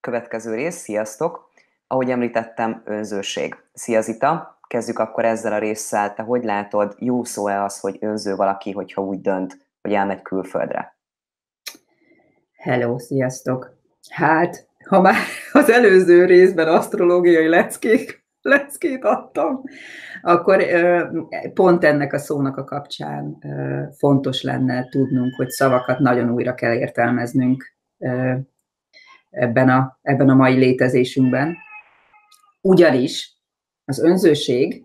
Következő rész, sziasztok! Ahogy említettem, önzőség. Szia Zita! Kezdjük akkor ezzel a résszel. Te hogy látod, jó szó-e az, hogy önző valaki, hogyha úgy dönt, hogy elmegy külföldre? Hello, sziasztok! Hát, ha már az előző részben asztrológiai leckék, leckét adtam, akkor pont ennek a szónak a kapcsán fontos lenne tudnunk, hogy szavakat nagyon újra kell értelmeznünk ebben a, ebben a mai létezésünkben. Ugyanis az önzőség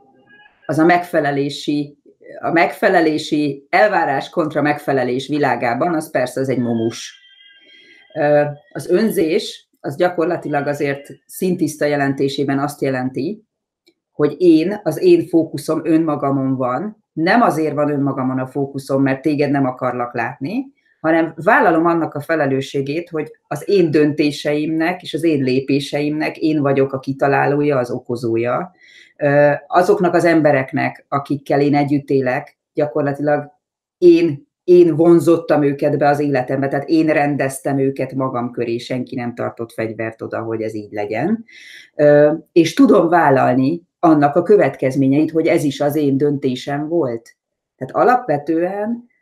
az a megfelelési, a megfelelési elvárás kontra megfelelés világában, az persze az egy momus. Az önzés az gyakorlatilag azért szintiszta jelentésében azt jelenti, hogy én, az én fókuszom önmagamon van, nem azért van önmagamon a fókuszom, mert téged nem akarlak látni, hanem vállalom annak a felelősségét, hogy az én döntéseimnek és az én lépéseimnek én vagyok a kitalálója, az okozója. Azoknak az embereknek, akikkel én együtt élek, gyakorlatilag én, én vonzottam őket be az életembe, tehát én rendeztem őket magam köré, senki nem tartott fegyvert oda, hogy ez így legyen. És tudom vállalni annak a következményeit, hogy ez is az én döntésem volt. Tehát alapvetően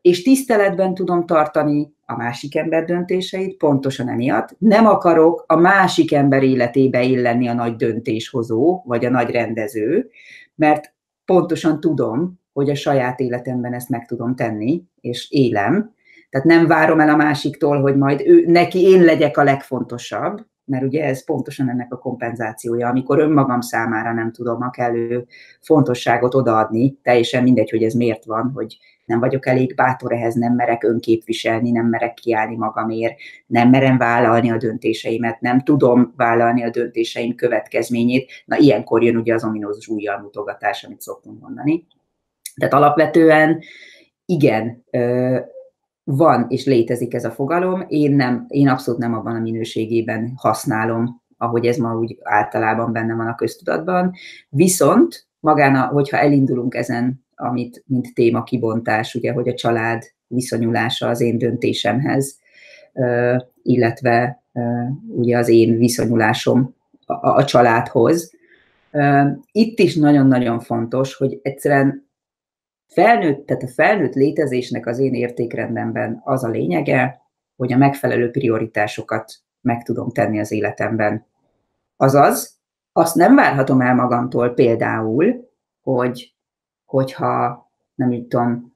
és tiszteletben tudom tartani a másik ember döntéseit, pontosan emiatt. Nem akarok a másik ember életébe illenni a nagy döntéshozó, vagy a nagy rendező, mert pontosan tudom, hogy a saját életemben ezt meg tudom tenni, és élem. Tehát nem várom el a másiktól, hogy majd ő, neki én legyek a legfontosabb, mert ugye ez pontosan ennek a kompenzációja, amikor önmagam számára nem tudom a kellő fontosságot odaadni, teljesen mindegy, hogy ez miért van, hogy nem vagyok elég bátor ehhez, nem merek önképviselni, nem merek kiállni magamért, nem merem vállalni a döntéseimet, nem tudom vállalni a döntéseim következményét. Na, ilyenkor jön ugye az ominózus újjal mutogatás, amit szoktunk mondani. Tehát alapvetően igen, van és létezik ez a fogalom, én, nem, én abszolút nem abban a minőségében használom, ahogy ez ma úgy általában benne van a köztudatban. Viszont magán, hogyha elindulunk ezen amit, mint téma kibontás, ugye, hogy a család viszonyulása az én döntésemhez, illetve ugye az én viszonyulásom a, a családhoz. Itt is nagyon-nagyon fontos, hogy egyszerűen felnőtt, tehát a felnőtt létezésnek az én értékrendemben az a lényege, hogy a megfelelő prioritásokat meg tudom tenni az életemben. Azaz, azt nem várhatom el magamtól például, hogy hogyha nem tudom,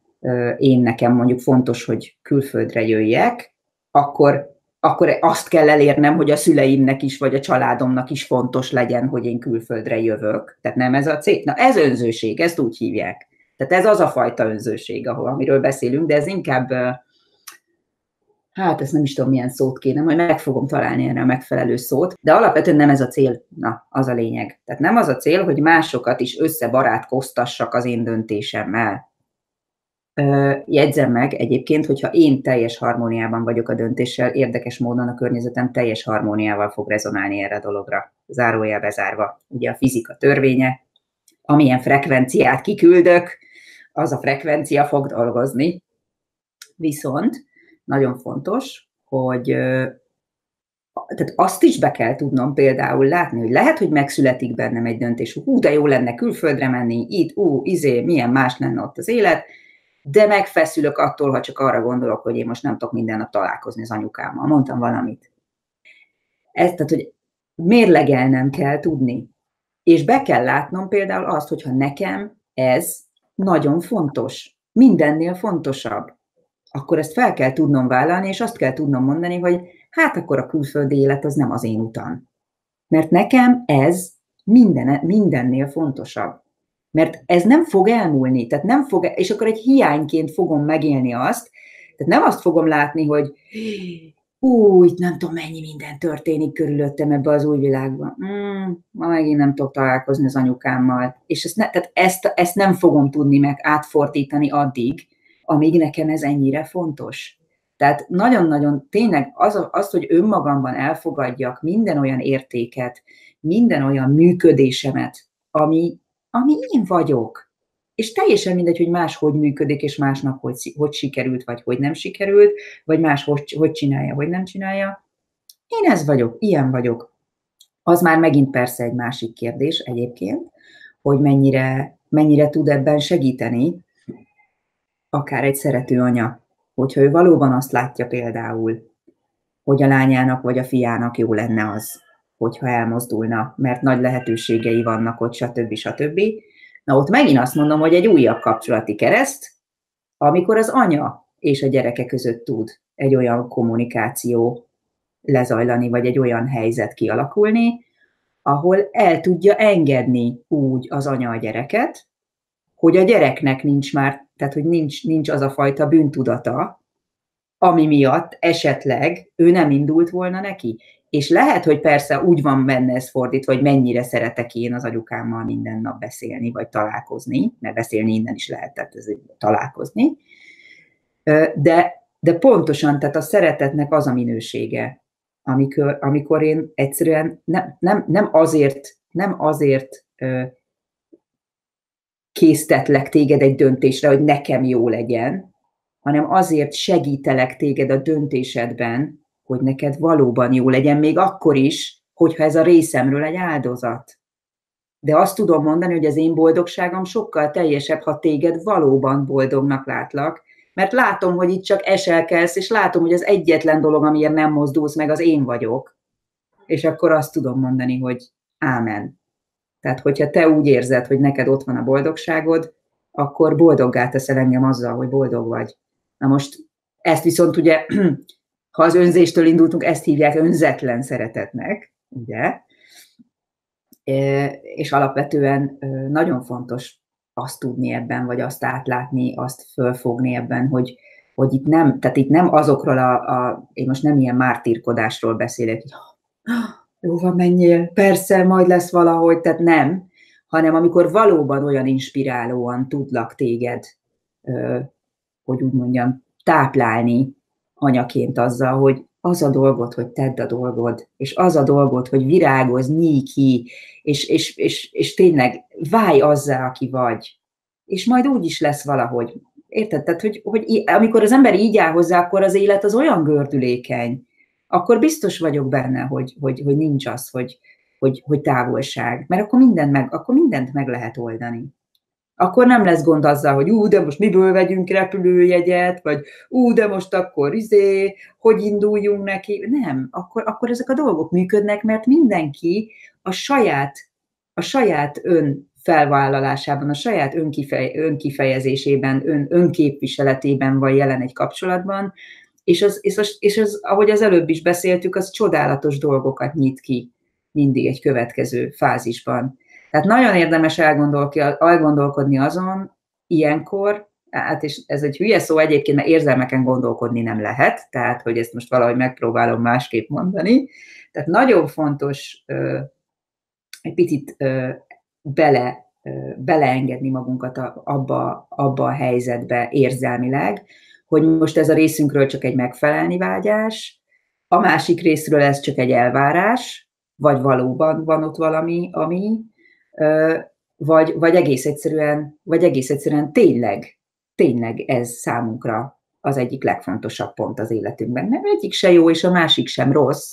én nekem mondjuk fontos, hogy külföldre jöjjek, akkor, akkor azt kell elérnem, hogy a szüleimnek is, vagy a családomnak is fontos legyen, hogy én külföldre jövök. Tehát nem ez a cél. Na ez önzőség, ezt úgy hívják. Tehát ez az a fajta önzőség, ahol, amiről beszélünk, de ez inkább, hát ezt nem is tudom, milyen szót kéne, majd meg fogom találni erre a megfelelő szót, de alapvetően nem ez a cél, na, az a lényeg. Tehát nem az a cél, hogy másokat is összebarátkoztassak az én döntésemmel. Jegyzem meg egyébként, hogyha én teljes harmóniában vagyok a döntéssel, érdekes módon a környezetem teljes harmóniával fog rezonálni erre a dologra. Zárójel bezárva. Ugye a fizika törvénye, amilyen frekvenciát kiküldök, az a frekvencia fog dolgozni. Viszont nagyon fontos, hogy tehát azt is be kell tudnom például látni, hogy lehet, hogy megszületik bennem egy döntés, hú, de jó lenne külföldre menni, itt, ú, izé, milyen más lenne ott az élet, de megfeszülök attól, ha csak arra gondolok, hogy én most nem tudok minden nap találkozni az anyukámmal. Mondtam valamit. Ez, tehát, hogy mérlegelnem kell tudni. És be kell látnom például azt, hogyha nekem ez nagyon fontos. Mindennél fontosabb akkor ezt fel kell tudnom vállalni, és azt kell tudnom mondani, hogy hát akkor a külföldi élet az nem az én utam. Mert nekem ez minden, mindennél fontosabb. Mert ez nem fog elmúlni, tehát nem fog, és akkor egy hiányként fogom megélni azt, tehát nem azt fogom látni, hogy úgy nem tudom, mennyi minden történik körülöttem ebbe az új világban. Mm, ma megint nem tudok találkozni az anyukámmal. És ezt, ne, tehát ezt, ezt nem fogom tudni meg átfordítani addig, amíg nekem ez ennyire fontos. Tehát nagyon-nagyon tényleg az, az, hogy önmagamban elfogadjak minden olyan értéket, minden olyan működésemet, ami, ami én vagyok. És teljesen mindegy, hogy más hogy működik, és másnak hogy, hogy sikerült, vagy hogy nem sikerült, vagy más hogy, hogy csinálja, hogy nem csinálja. én ez vagyok, ilyen vagyok. Az már megint persze egy másik kérdés egyébként, hogy mennyire, mennyire tud ebben segíteni akár egy szerető anya, hogyha ő valóban azt látja például, hogy a lányának vagy a fiának jó lenne az, hogyha elmozdulna, mert nagy lehetőségei vannak ott, stb. stb. Na ott megint azt mondom, hogy egy újabb kapcsolati kereszt, amikor az anya és a gyereke között tud egy olyan kommunikáció lezajlani, vagy egy olyan helyzet kialakulni, ahol el tudja engedni úgy az anya a gyereket, hogy a gyereknek nincs már, tehát hogy nincs, nincs az a fajta bűntudata, ami miatt esetleg ő nem indult volna neki. És lehet, hogy persze úgy van benne ez fordítva, hogy mennyire szeretek én az anyukámmal minden nap beszélni, vagy találkozni, mert beszélni innen is lehet, tehát ez találkozni. De, de pontosan, tehát a szeretetnek az a minősége, amikor, amikor én egyszerűen nem, nem, nem azért, nem azért késztetlek téged egy döntésre, hogy nekem jó legyen, hanem azért segítelek téged a döntésedben, hogy neked valóban jó legyen, még akkor is, hogyha ez a részemről egy áldozat. De azt tudom mondani, hogy az én boldogságom sokkal teljesebb, ha téged valóban boldognak látlak, mert látom, hogy itt csak eselkelsz, és látom, hogy az egyetlen dolog, amiért nem mozdulsz meg, az én vagyok. És akkor azt tudom mondani, hogy ámen. Tehát, hogyha te úgy érzed, hogy neked ott van a boldogságod, akkor boldoggá teszel engem azzal, hogy boldog vagy. Na most ezt viszont ugye, ha az önzéstől indultunk, ezt hívják önzetlen szeretetnek, ugye? És alapvetően nagyon fontos azt tudni ebben, vagy azt átlátni, azt fölfogni ebben, hogy, hogy itt nem, tehát itt nem azokról a, a én most nem ilyen mártírkodásról beszélek, hogy jó van, menjél, persze, majd lesz valahogy, tehát nem, hanem amikor valóban olyan inspirálóan tudlak téged, hogy úgy mondjam, táplálni anyaként azzal, hogy az a dolgod, hogy tedd a dolgod, és az a dolgod, hogy virágoz, nyíj ki, és, és, és, és tényleg válj azzá, aki vagy. És majd úgy is lesz valahogy. Érted? Tehát, hogy, hogy amikor az ember így áll hozzá, akkor az élet az olyan gördülékeny, akkor biztos vagyok benne, hogy, hogy, hogy nincs az, hogy, hogy, hogy távolság. Mert akkor mindent, meg, akkor mindent meg lehet oldani akkor nem lesz gond azzal, hogy ú, de most miből vegyünk repülőjegyet, vagy ú, de most akkor izé, hogy induljunk neki. Nem, akkor, akkor ezek a dolgok működnek, mert mindenki a saját, a saját ön felvállalásában, a saját önkifej, önkifejezésében, ön, önképviseletében van jelen egy kapcsolatban, és az, és, az, és az, ahogy az előbb is beszéltük, az csodálatos dolgokat nyit ki mindig egy következő fázisban. Tehát nagyon érdemes elgondolkodni azon ilyenkor, hát és ez egy hülye szó egyébként, mert érzelmeken gondolkodni nem lehet, tehát hogy ezt most valahogy megpróbálom másképp mondani. Tehát nagyon fontos ö, egy picit ö, bele, ö, beleengedni magunkat a, abba, abba a helyzetbe érzelmileg, hogy most ez a részünkről csak egy megfelelni vágyás, a másik részről ez csak egy elvárás, vagy valóban van ott valami, ami, vagy, vagy egész egyszerűen, vagy egész egyszerűen tényleg, tényleg ez számunkra az egyik legfontosabb pont az életünkben. Nem egyik se jó, és a másik sem rossz,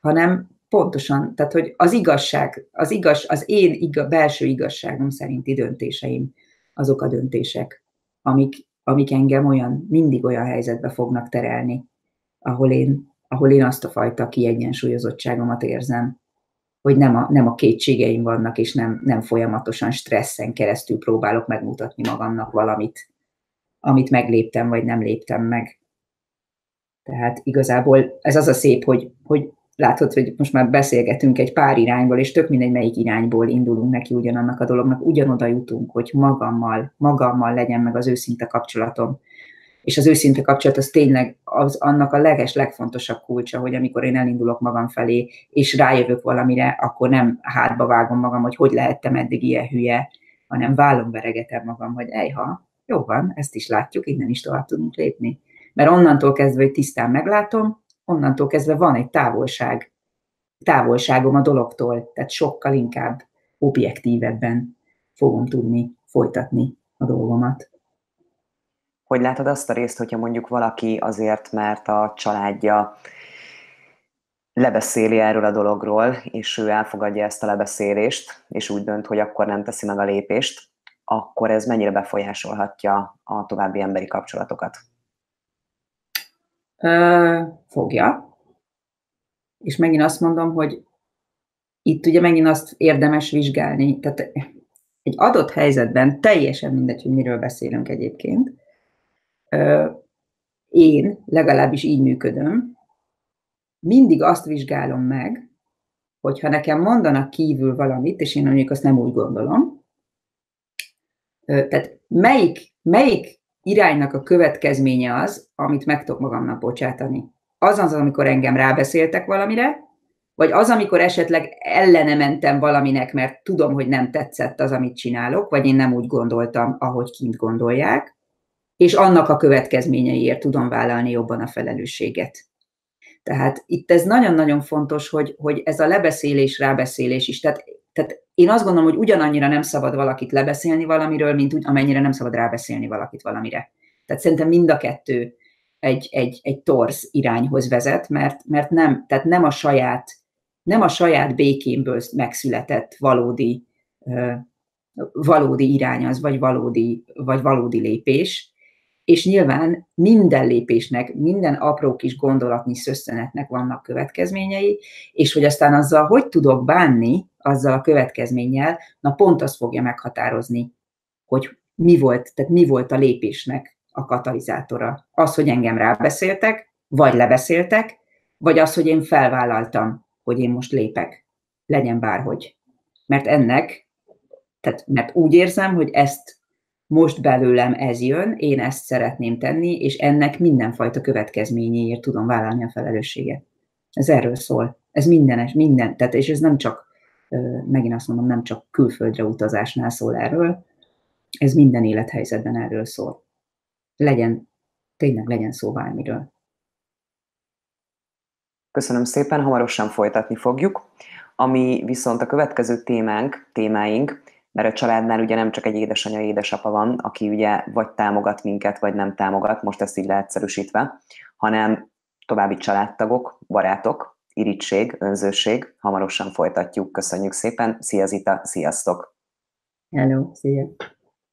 hanem pontosan, tehát hogy az igazság, az, igaz, az én iga, belső igazságom szerinti döntéseim, azok a döntések, amik, amik engem olyan, mindig olyan helyzetbe fognak terelni, ahol én, ahol én azt a fajta kiegyensúlyozottságomat érzem, hogy nem a, nem a kétségeim vannak, és nem, nem folyamatosan stresszen keresztül próbálok megmutatni magamnak valamit, amit megléptem, vagy nem léptem meg. Tehát igazából ez az a szép, hogy, hogy látod, hogy most már beszélgetünk egy pár irányból, és tök mindegy, melyik irányból indulunk neki ugyanannak a dolognak, ugyanoda jutunk, hogy magammal, magammal legyen meg az őszinte kapcsolatom, és az őszinte kapcsolat az tényleg az, annak a leges, legfontosabb kulcsa, hogy amikor én elindulok magam felé, és rájövök valamire, akkor nem hátba vágom magam, hogy hogy lehettem eddig ilyen hülye, hanem vállom veregetem magam, hogy ejha, jó van, ezt is látjuk, innen is tovább tudunk lépni. Mert onnantól kezdve, hogy tisztán meglátom, onnantól kezdve van egy távolság, távolságom a dologtól, tehát sokkal inkább objektívebben fogom tudni folytatni a dolgomat. Hogy látod azt a részt, hogyha mondjuk valaki azért, mert a családja lebeszéli erről a dologról, és ő elfogadja ezt a lebeszélést, és úgy dönt, hogy akkor nem teszi meg a lépést, akkor ez mennyire befolyásolhatja a további emberi kapcsolatokat? Ö, fogja. És megint azt mondom, hogy itt ugye megint azt érdemes vizsgálni. Tehát egy adott helyzetben, teljesen mindegy, hogy miről beszélünk egyébként, én legalábbis így működöm, mindig azt vizsgálom meg, hogyha nekem mondanak kívül valamit, és én mondjuk azt nem úgy gondolom, tehát melyik, melyik iránynak a következménye az, amit meg tudok magamnak bocsátani? Az az, amikor engem rábeszéltek valamire, vagy az, amikor esetleg ellene mentem valaminek, mert tudom, hogy nem tetszett az, amit csinálok, vagy én nem úgy gondoltam, ahogy kint gondolják, és annak a következményeiért tudom vállalni jobban a felelősséget. Tehát itt ez nagyon-nagyon fontos, hogy, hogy ez a lebeszélés, rábeszélés is. Tehát, tehát én azt gondolom, hogy ugyanannyira nem szabad valakit lebeszélni valamiről, mint úgy, amennyire nem szabad rábeszélni valakit valamire. Tehát szerintem mind a kettő egy, egy, egy torz irányhoz vezet, mert, mert nem, tehát nem a saját, nem a saját békénből megszületett valódi, valódi irány az, vagy valódi, vagy valódi lépés, és nyilván minden lépésnek, minden apró kis gondolatnyi szösszenetnek vannak következményei, és hogy aztán azzal hogy tudok bánni, azzal a következménnyel, na pont az fogja meghatározni, hogy mi volt, tehát mi volt a lépésnek a katalizátora. Az, hogy engem rábeszéltek, vagy lebeszéltek, vagy az, hogy én felvállaltam, hogy én most lépek. Legyen bárhogy. Mert ennek, tehát mert úgy érzem, hogy ezt most belőlem ez jön, én ezt szeretném tenni, és ennek mindenfajta következményéért tudom vállalni a felelősséget. Ez erről szól. Ez mindenes, minden. Tehát, és ez nem csak, megint azt mondom, nem csak külföldre utazásnál szól erről, ez minden élethelyzetben erről szól. Legyen, tényleg legyen szó bármiről. Köszönöm szépen, hamarosan folytatni fogjuk. Ami viszont a következő témánk, témáink, mert a családnál ugye nem csak egy édesanyja, édesapa van, aki ugye vagy támogat minket, vagy nem támogat, most ezt így leegyszerűsítve, hanem további családtagok, barátok, irítség, önzőség. Hamarosan folytatjuk. Köszönjük szépen. Szia Zita, sziasztok! Hello, szia!